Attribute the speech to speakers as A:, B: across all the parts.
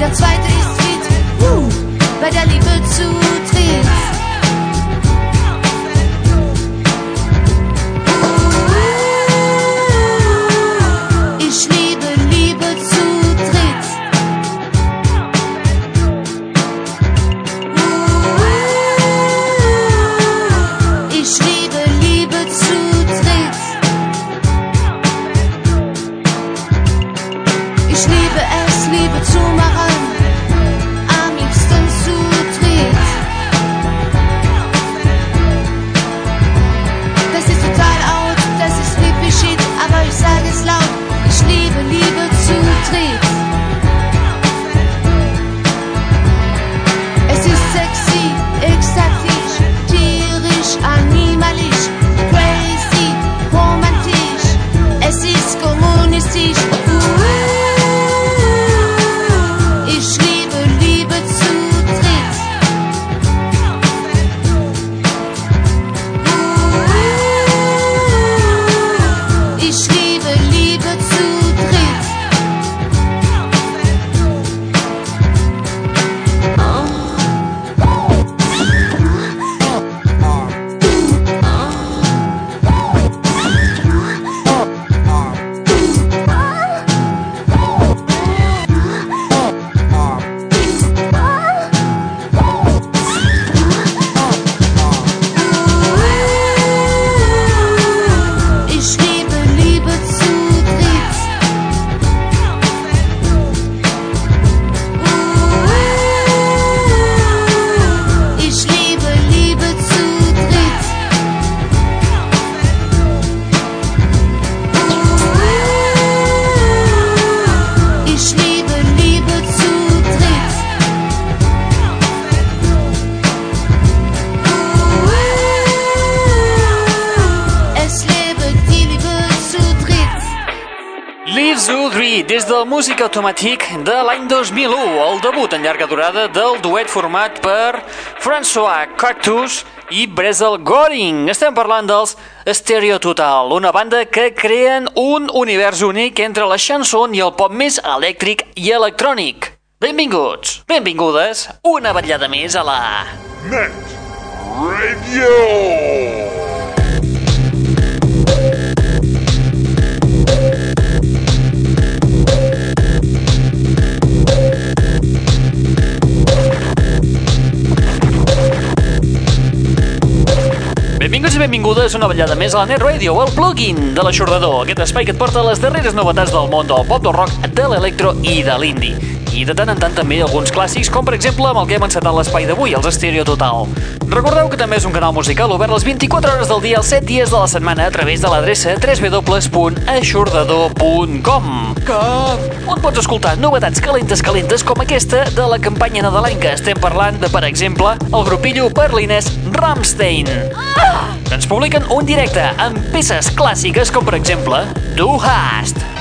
A: der zweite ist fit, uh, bei der Liebe zu but
B: Live Zoo 3, des del Música Automàtic de l'any 2001, el debut en llarga durada del duet format per François Cactus i Brezel Goring. Estem parlant dels Stereo Total, una banda que creen un univers únic entre la chanson i el pop més elèctric i electrònic. Benvinguts, benvingudes, una vetllada més a la...
C: Net Radio.
B: Benvinguts i benvingudes una vetllada més a la Net Radio, el plugin de l'aixordador, aquest espai que et porta les darreres novetats del món del pop, del rock, de l'electro i de l'indie. I de tant en tant també alguns clàssics, com per exemple amb el que hem encetat l'espai d'avui, els Stereo Total. Recordeu que també és un canal musical obert les 24 hores del dia, els 7 dies de la setmana, a través de l'adreça www.aixordador.com que... on pots escoltar novetats calentes calentes com aquesta de la campanya nadalenca. Estem parlant de, per exemple, el grupillo berlinès Rammstein. Ah! Ens publiquen un directe amb peces clàssiques com, per exemple, Du hast.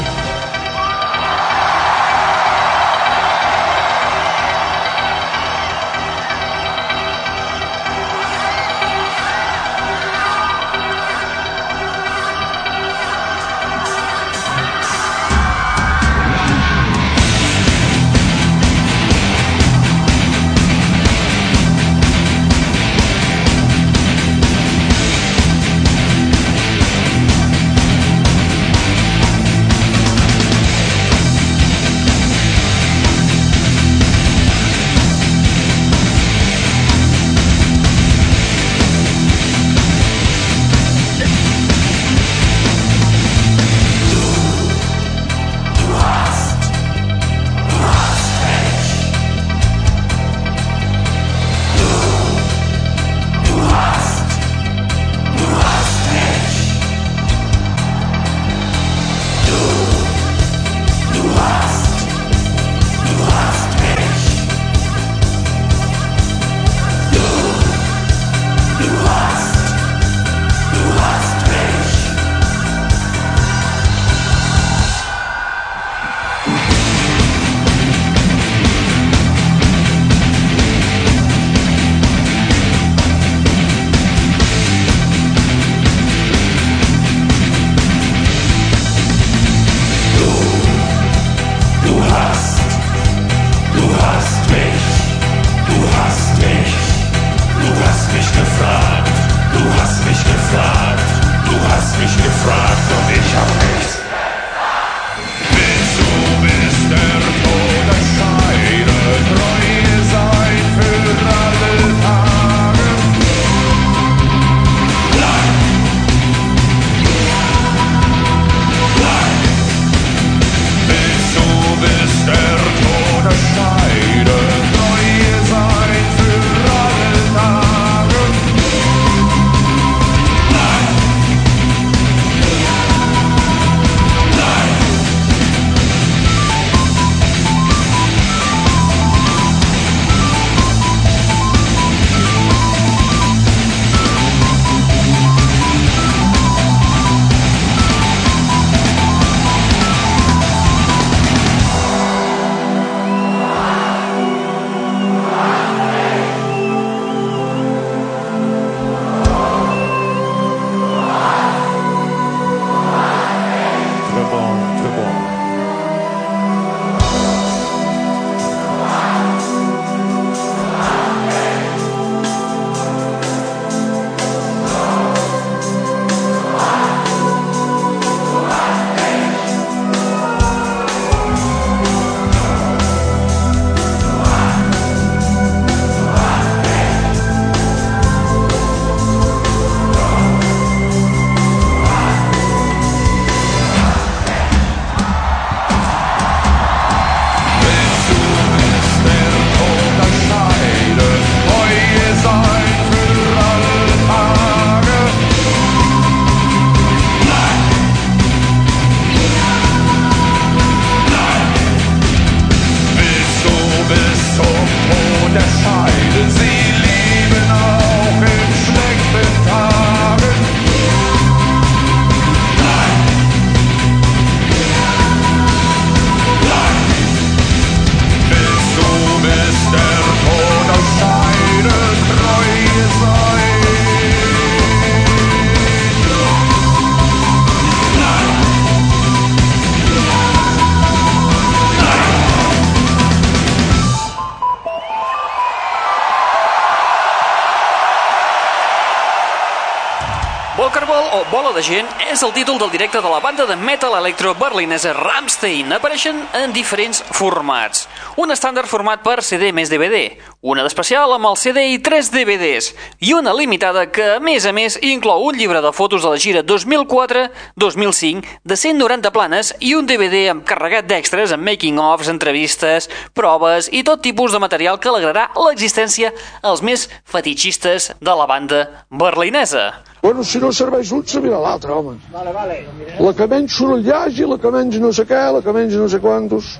B: De gent és el títol del directe de la banda de metal electro berlinesa Rammstein. Apareixen en diferents formats. Un estàndard format per CD més DVD, una d'especial amb el CD i 3 DVDs, i una limitada que, a més a més, inclou un llibre de fotos de la gira 2004-2005 de 190 planes i un DVD amb carregat d'extras amb making-ofs, entrevistes, proves i tot tipus de material que alegrarà l'existència als més fetichistes de la banda berlinesa.
D: Bueno, si no serveix un, servirà l'altre, home. Vale, vale. La que menys soroll hi hagi, la que menys no sé què, la que menys no sé quantos.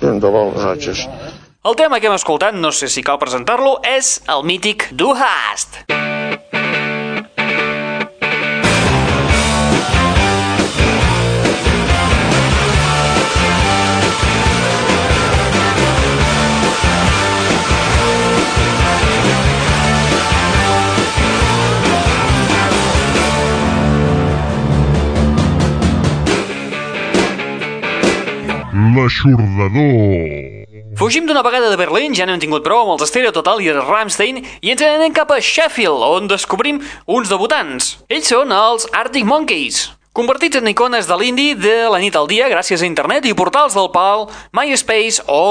D: De vol, ratxes.
B: El tema que hem escoltat, no sé si cal presentar-lo, és el mític Du Hast.
C: L'aixordador.
B: Fugim d'una vegada de Berlín, ja n'hem tingut prou amb els Stereo Total i el Rammstein i ens anem cap a Sheffield, on descobrim uns debutants. Ells són els Arctic Monkeys. Convertits en icones de l'indie de la nit al dia gràcies a internet i portals del PAL, MySpace o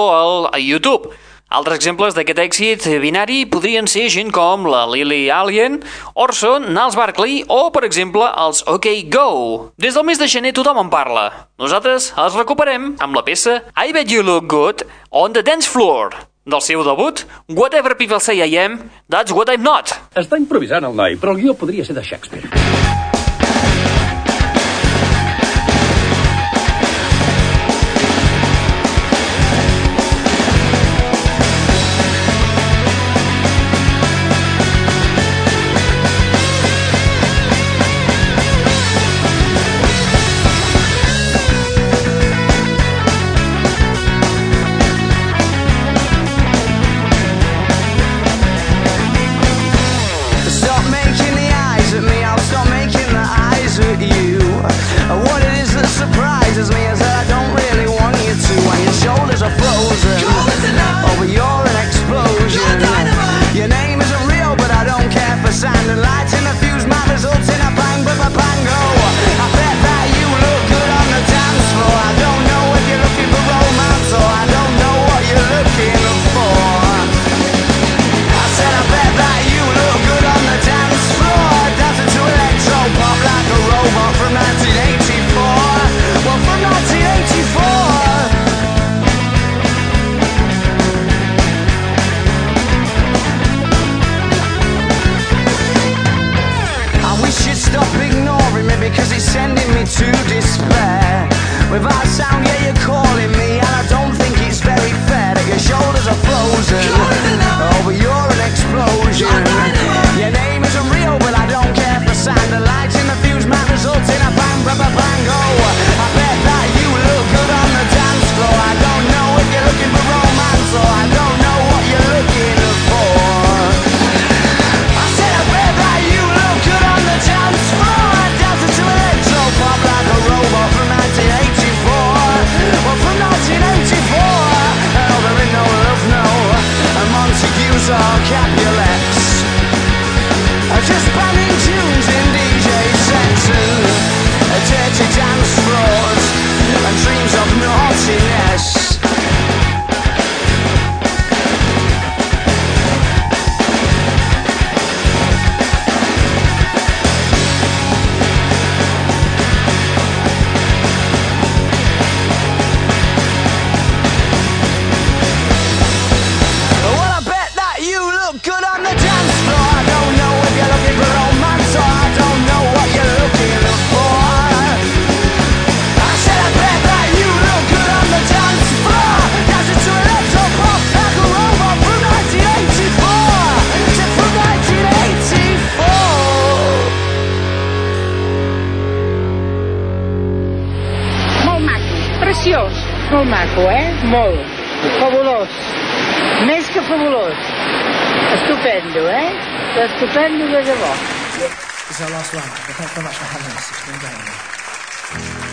B: el YouTube. Altres exemples d'aquest èxit binari podrien ser gent com la Lily Allen, Orson, Niles Barkley o, per exemple, els OK Go. Des del mes de gener tothom en parla. Nosaltres els recuperem amb la peça I Bet You Look Good on the Dance Floor. Del seu debut, Whatever People Say I Am, That's What I'm Not.
E: Està improvisant el noi, però el guió podria ser de Shakespeare.
F: Preciós, molt maco, eh? Molt. Fabulós. Més que fabulós. Estupendo, eh? Estupendo de debò.
G: Is our last one. But thanks so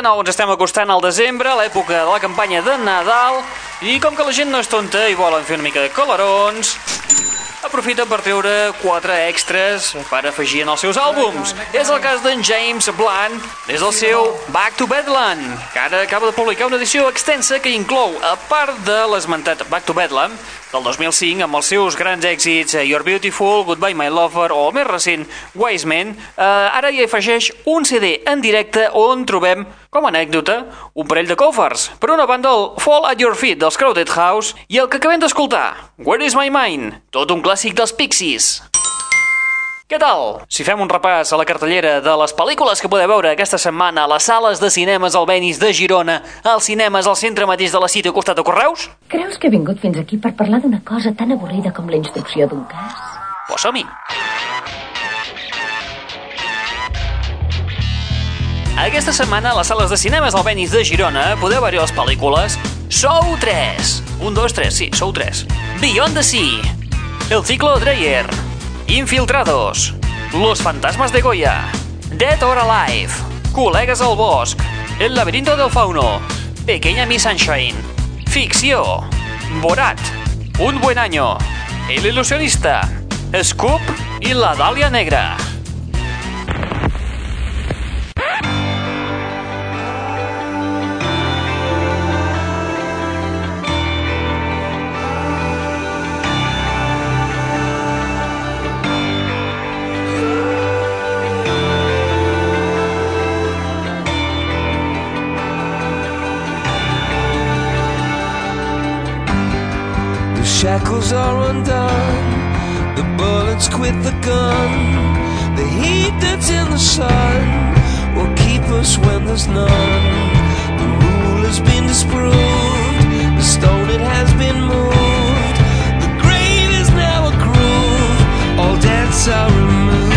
B: de nou, ens estem acostant al desembre, l'època de la campanya de Nadal, i com que la gent no és tonta i volen fer una mica de colorons, aprofita per treure quatre extras per afegir en els seus àlbums. És el cas d'en James Blunt des del seu Back to Bedlam, que ara acaba de publicar una edició extensa que inclou, a part de l'esmentat Back to Bedlam, del 2005, amb els seus grans èxits eh, You're Beautiful, Goodbye My Lover o el més recent Wise eh, ara hi afegeix un CD en directe on trobem, com a anècdota, un parell de covers. Per una banda, el Fall at Your Feet dels Crowded House i el que acabem d'escoltar, Where is My Mind, tot un clàssic dels Pixies. Què tal? Si fem un repàs a la cartellera de les pel·lícules que podeu veure aquesta setmana a les sales de cinemes al Benis de Girona, als cinemes al centre mateix de la cita costat de Correus?
H: Creus que he vingut fins aquí per parlar d'una cosa tan avorrida com la instrucció d'un cas?
B: Pues som-hi! Aquesta setmana a les sales de cinemes al Benis de Girona podeu veure les pel·lícules Sou 3 1, 2, 3, sí, Sou 3 Beyond the Sea. El Ciclo Dreyer. Infiltrados. Los Fantasmas de Goya. Dead or Alive. Colegas al Bosc. El Laberinto del Fauno. Pequeña Miss Sunshine. Ficció. Borat. Un Buen Año. El Ilusionista. Scoop. I la Dàlia Negra
I: shackles are undone, the bullets quit the gun. The heat that's in the sun will keep us when there's none. The rule has been disproved, the stone it has been moved. The grave is now a groove, all debts are removed.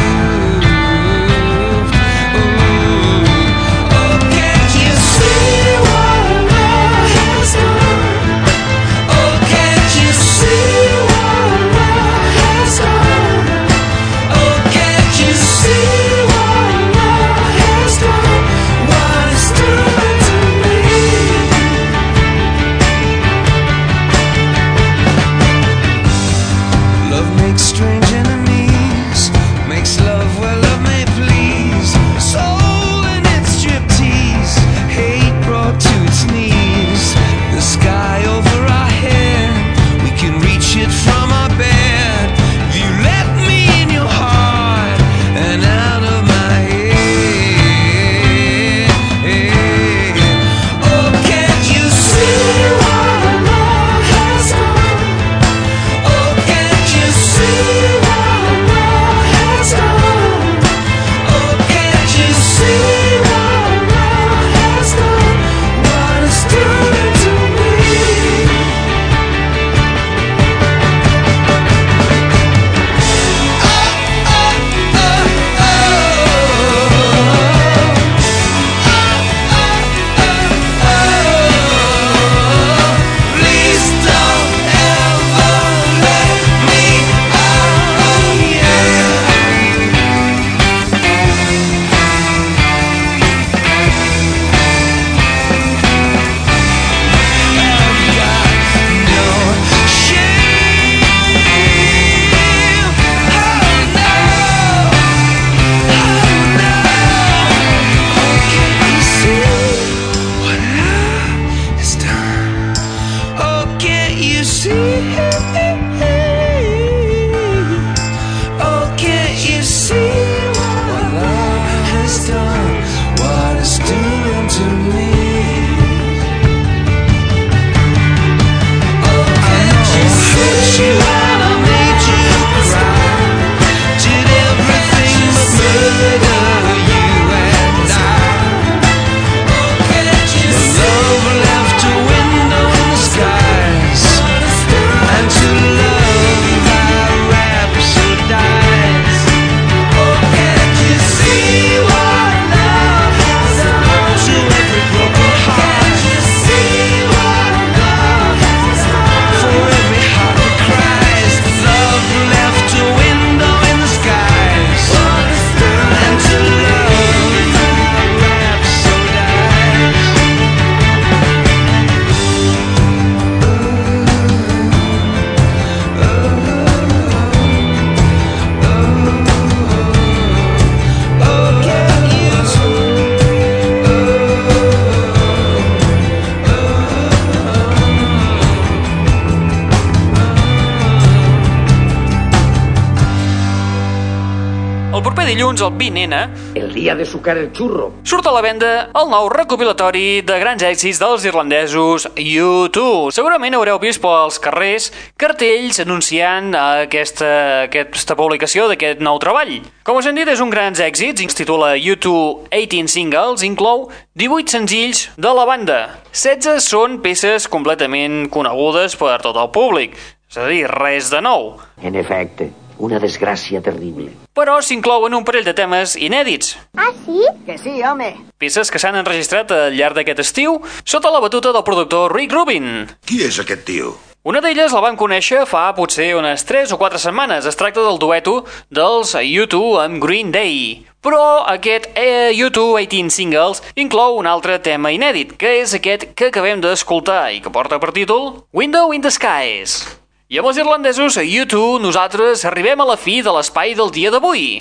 B: Dilluns, el 20N,
J: El día de sucar el churro.
B: surt a la venda el nou recopilatori de grans èxits dels irlandesos U2. Segurament haureu vist pels carrers cartells anunciant aquesta, aquesta publicació d'aquest nou treball. Com us hem dit, és un grans èxits, es titula U2 18 Singles, inclou 18 senzills de la banda. 16 són peces completament conegudes per tot el públic, és a dir, res de nou.
J: En efecte, una desgràcia terrible.
B: Però s'inclouen un parell de temes inèdits,
K: Ah, sí?
L: Que sí, home.
B: peces que s'han enregistrat al llarg d'aquest estiu sota la batuta del productor Rick Rubin.
C: Qui és aquest tio?
B: Una d'elles la van conèixer fa potser unes 3 o 4 setmanes. Es tracta del dueto dels U2 amb Green Day. Però aquest eh, U2 18 Singles inclou un altre tema inèdit, que és aquest que acabem d'escoltar i que porta per títol Window in the Skies. I amb els irlandesos U2 nosaltres arribem a la fi de l'espai del dia d'avui.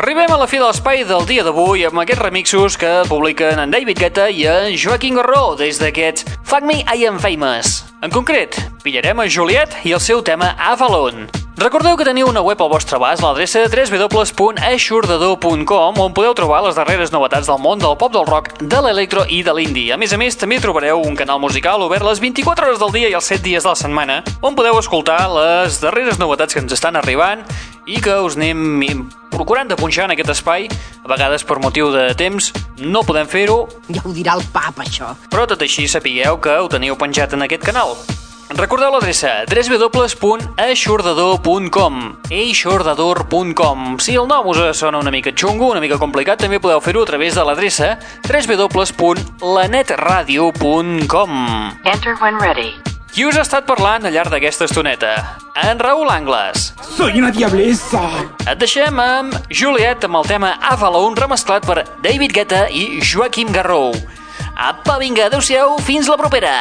B: Arribem a la fi de l'espai del dia d'avui amb aquests remixos que publiquen en David Guetta i en Joaquim Garró des d'aquests Fuck Me I Am Famous. En concret, pillarem a Juliet i el seu tema Avalon. Recordeu que teniu una web al vostre abast, l'adreça www.aixordador.com on podeu trobar les darreres novetats del món del pop del rock, de l'electro i de l'indie. A més a més, també trobareu un canal musical obert les 24 hores del dia i els 7 dies de la setmana, on podeu escoltar les darreres novetats que ens estan arribant i que us anem procurant de punxar en aquest espai. A vegades, per motiu de temps, no podem fer-ho,
L: Ja ho dirà el pap, això.
B: però tot així sapigueu que ho teniu penjat en aquest canal. Recordeu l'adreça www.aixordador.com eixordador.com Si el nom us sona una mica xungo, una mica complicat, també podeu fer-ho a través de l'adreça www.lanetradio.com
M: Enter when ready.
B: Qui us ha estat parlant al llarg d'aquesta estoneta? En Raül Angles.
N: Soy una diablesa.
B: Et deixem amb Juliet amb el tema Avalon remesclat per David Guetta i Joaquim Garrou. Apa, vinga, adeu-siau, fins la propera!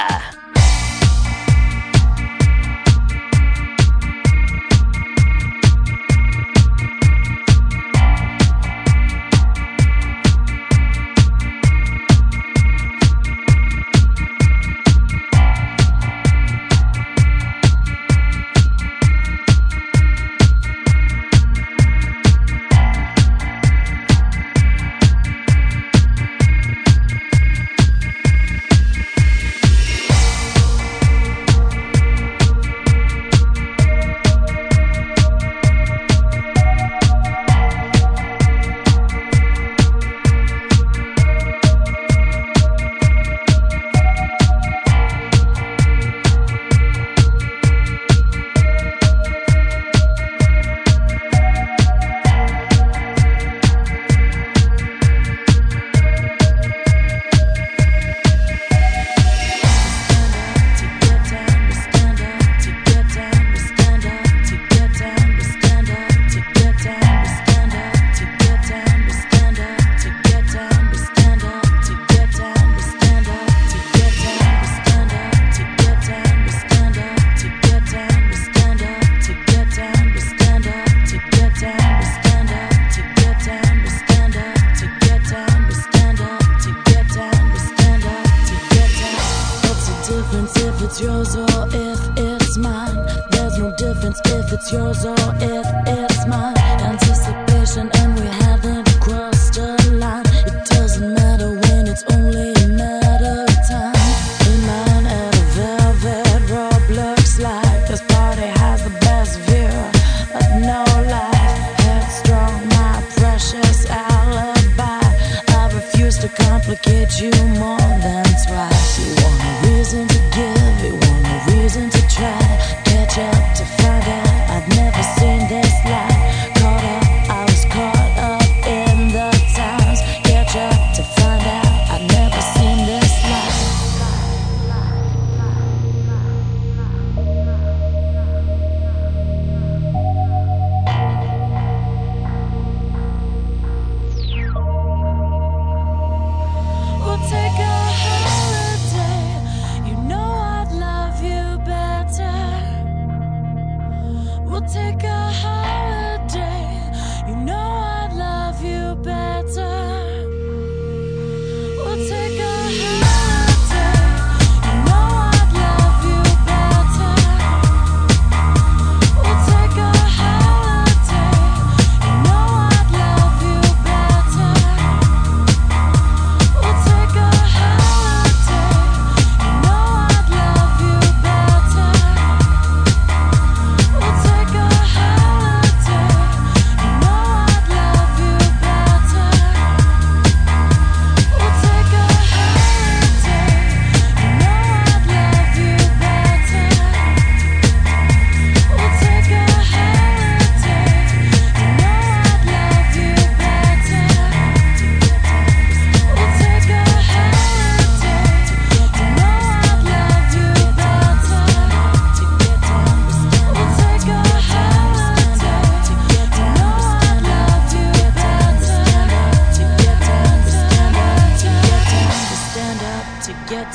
O: it, it's mine.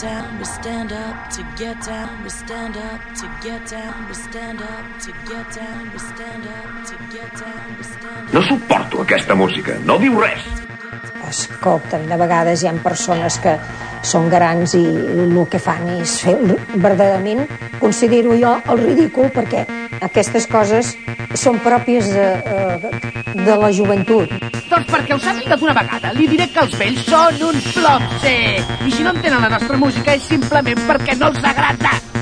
O: Up to get down, we stand up to get down, we stand up to get down, we stand up to get down, we stand
K: No suporto aquesta música, no diu res.
H: Escolta, de vegades hi ha persones que són grans i el que fan és fer verdaderament, considero jo, el ridícul, perquè aquestes coses són pròpies de, eh, de la joventut.
N: Doncs perquè ho sàpiga d'una vegada, li diré que els vells són un flopse. I si no entenen la nostra música és simplement perquè no els agrada.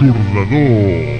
C: L'aixordador.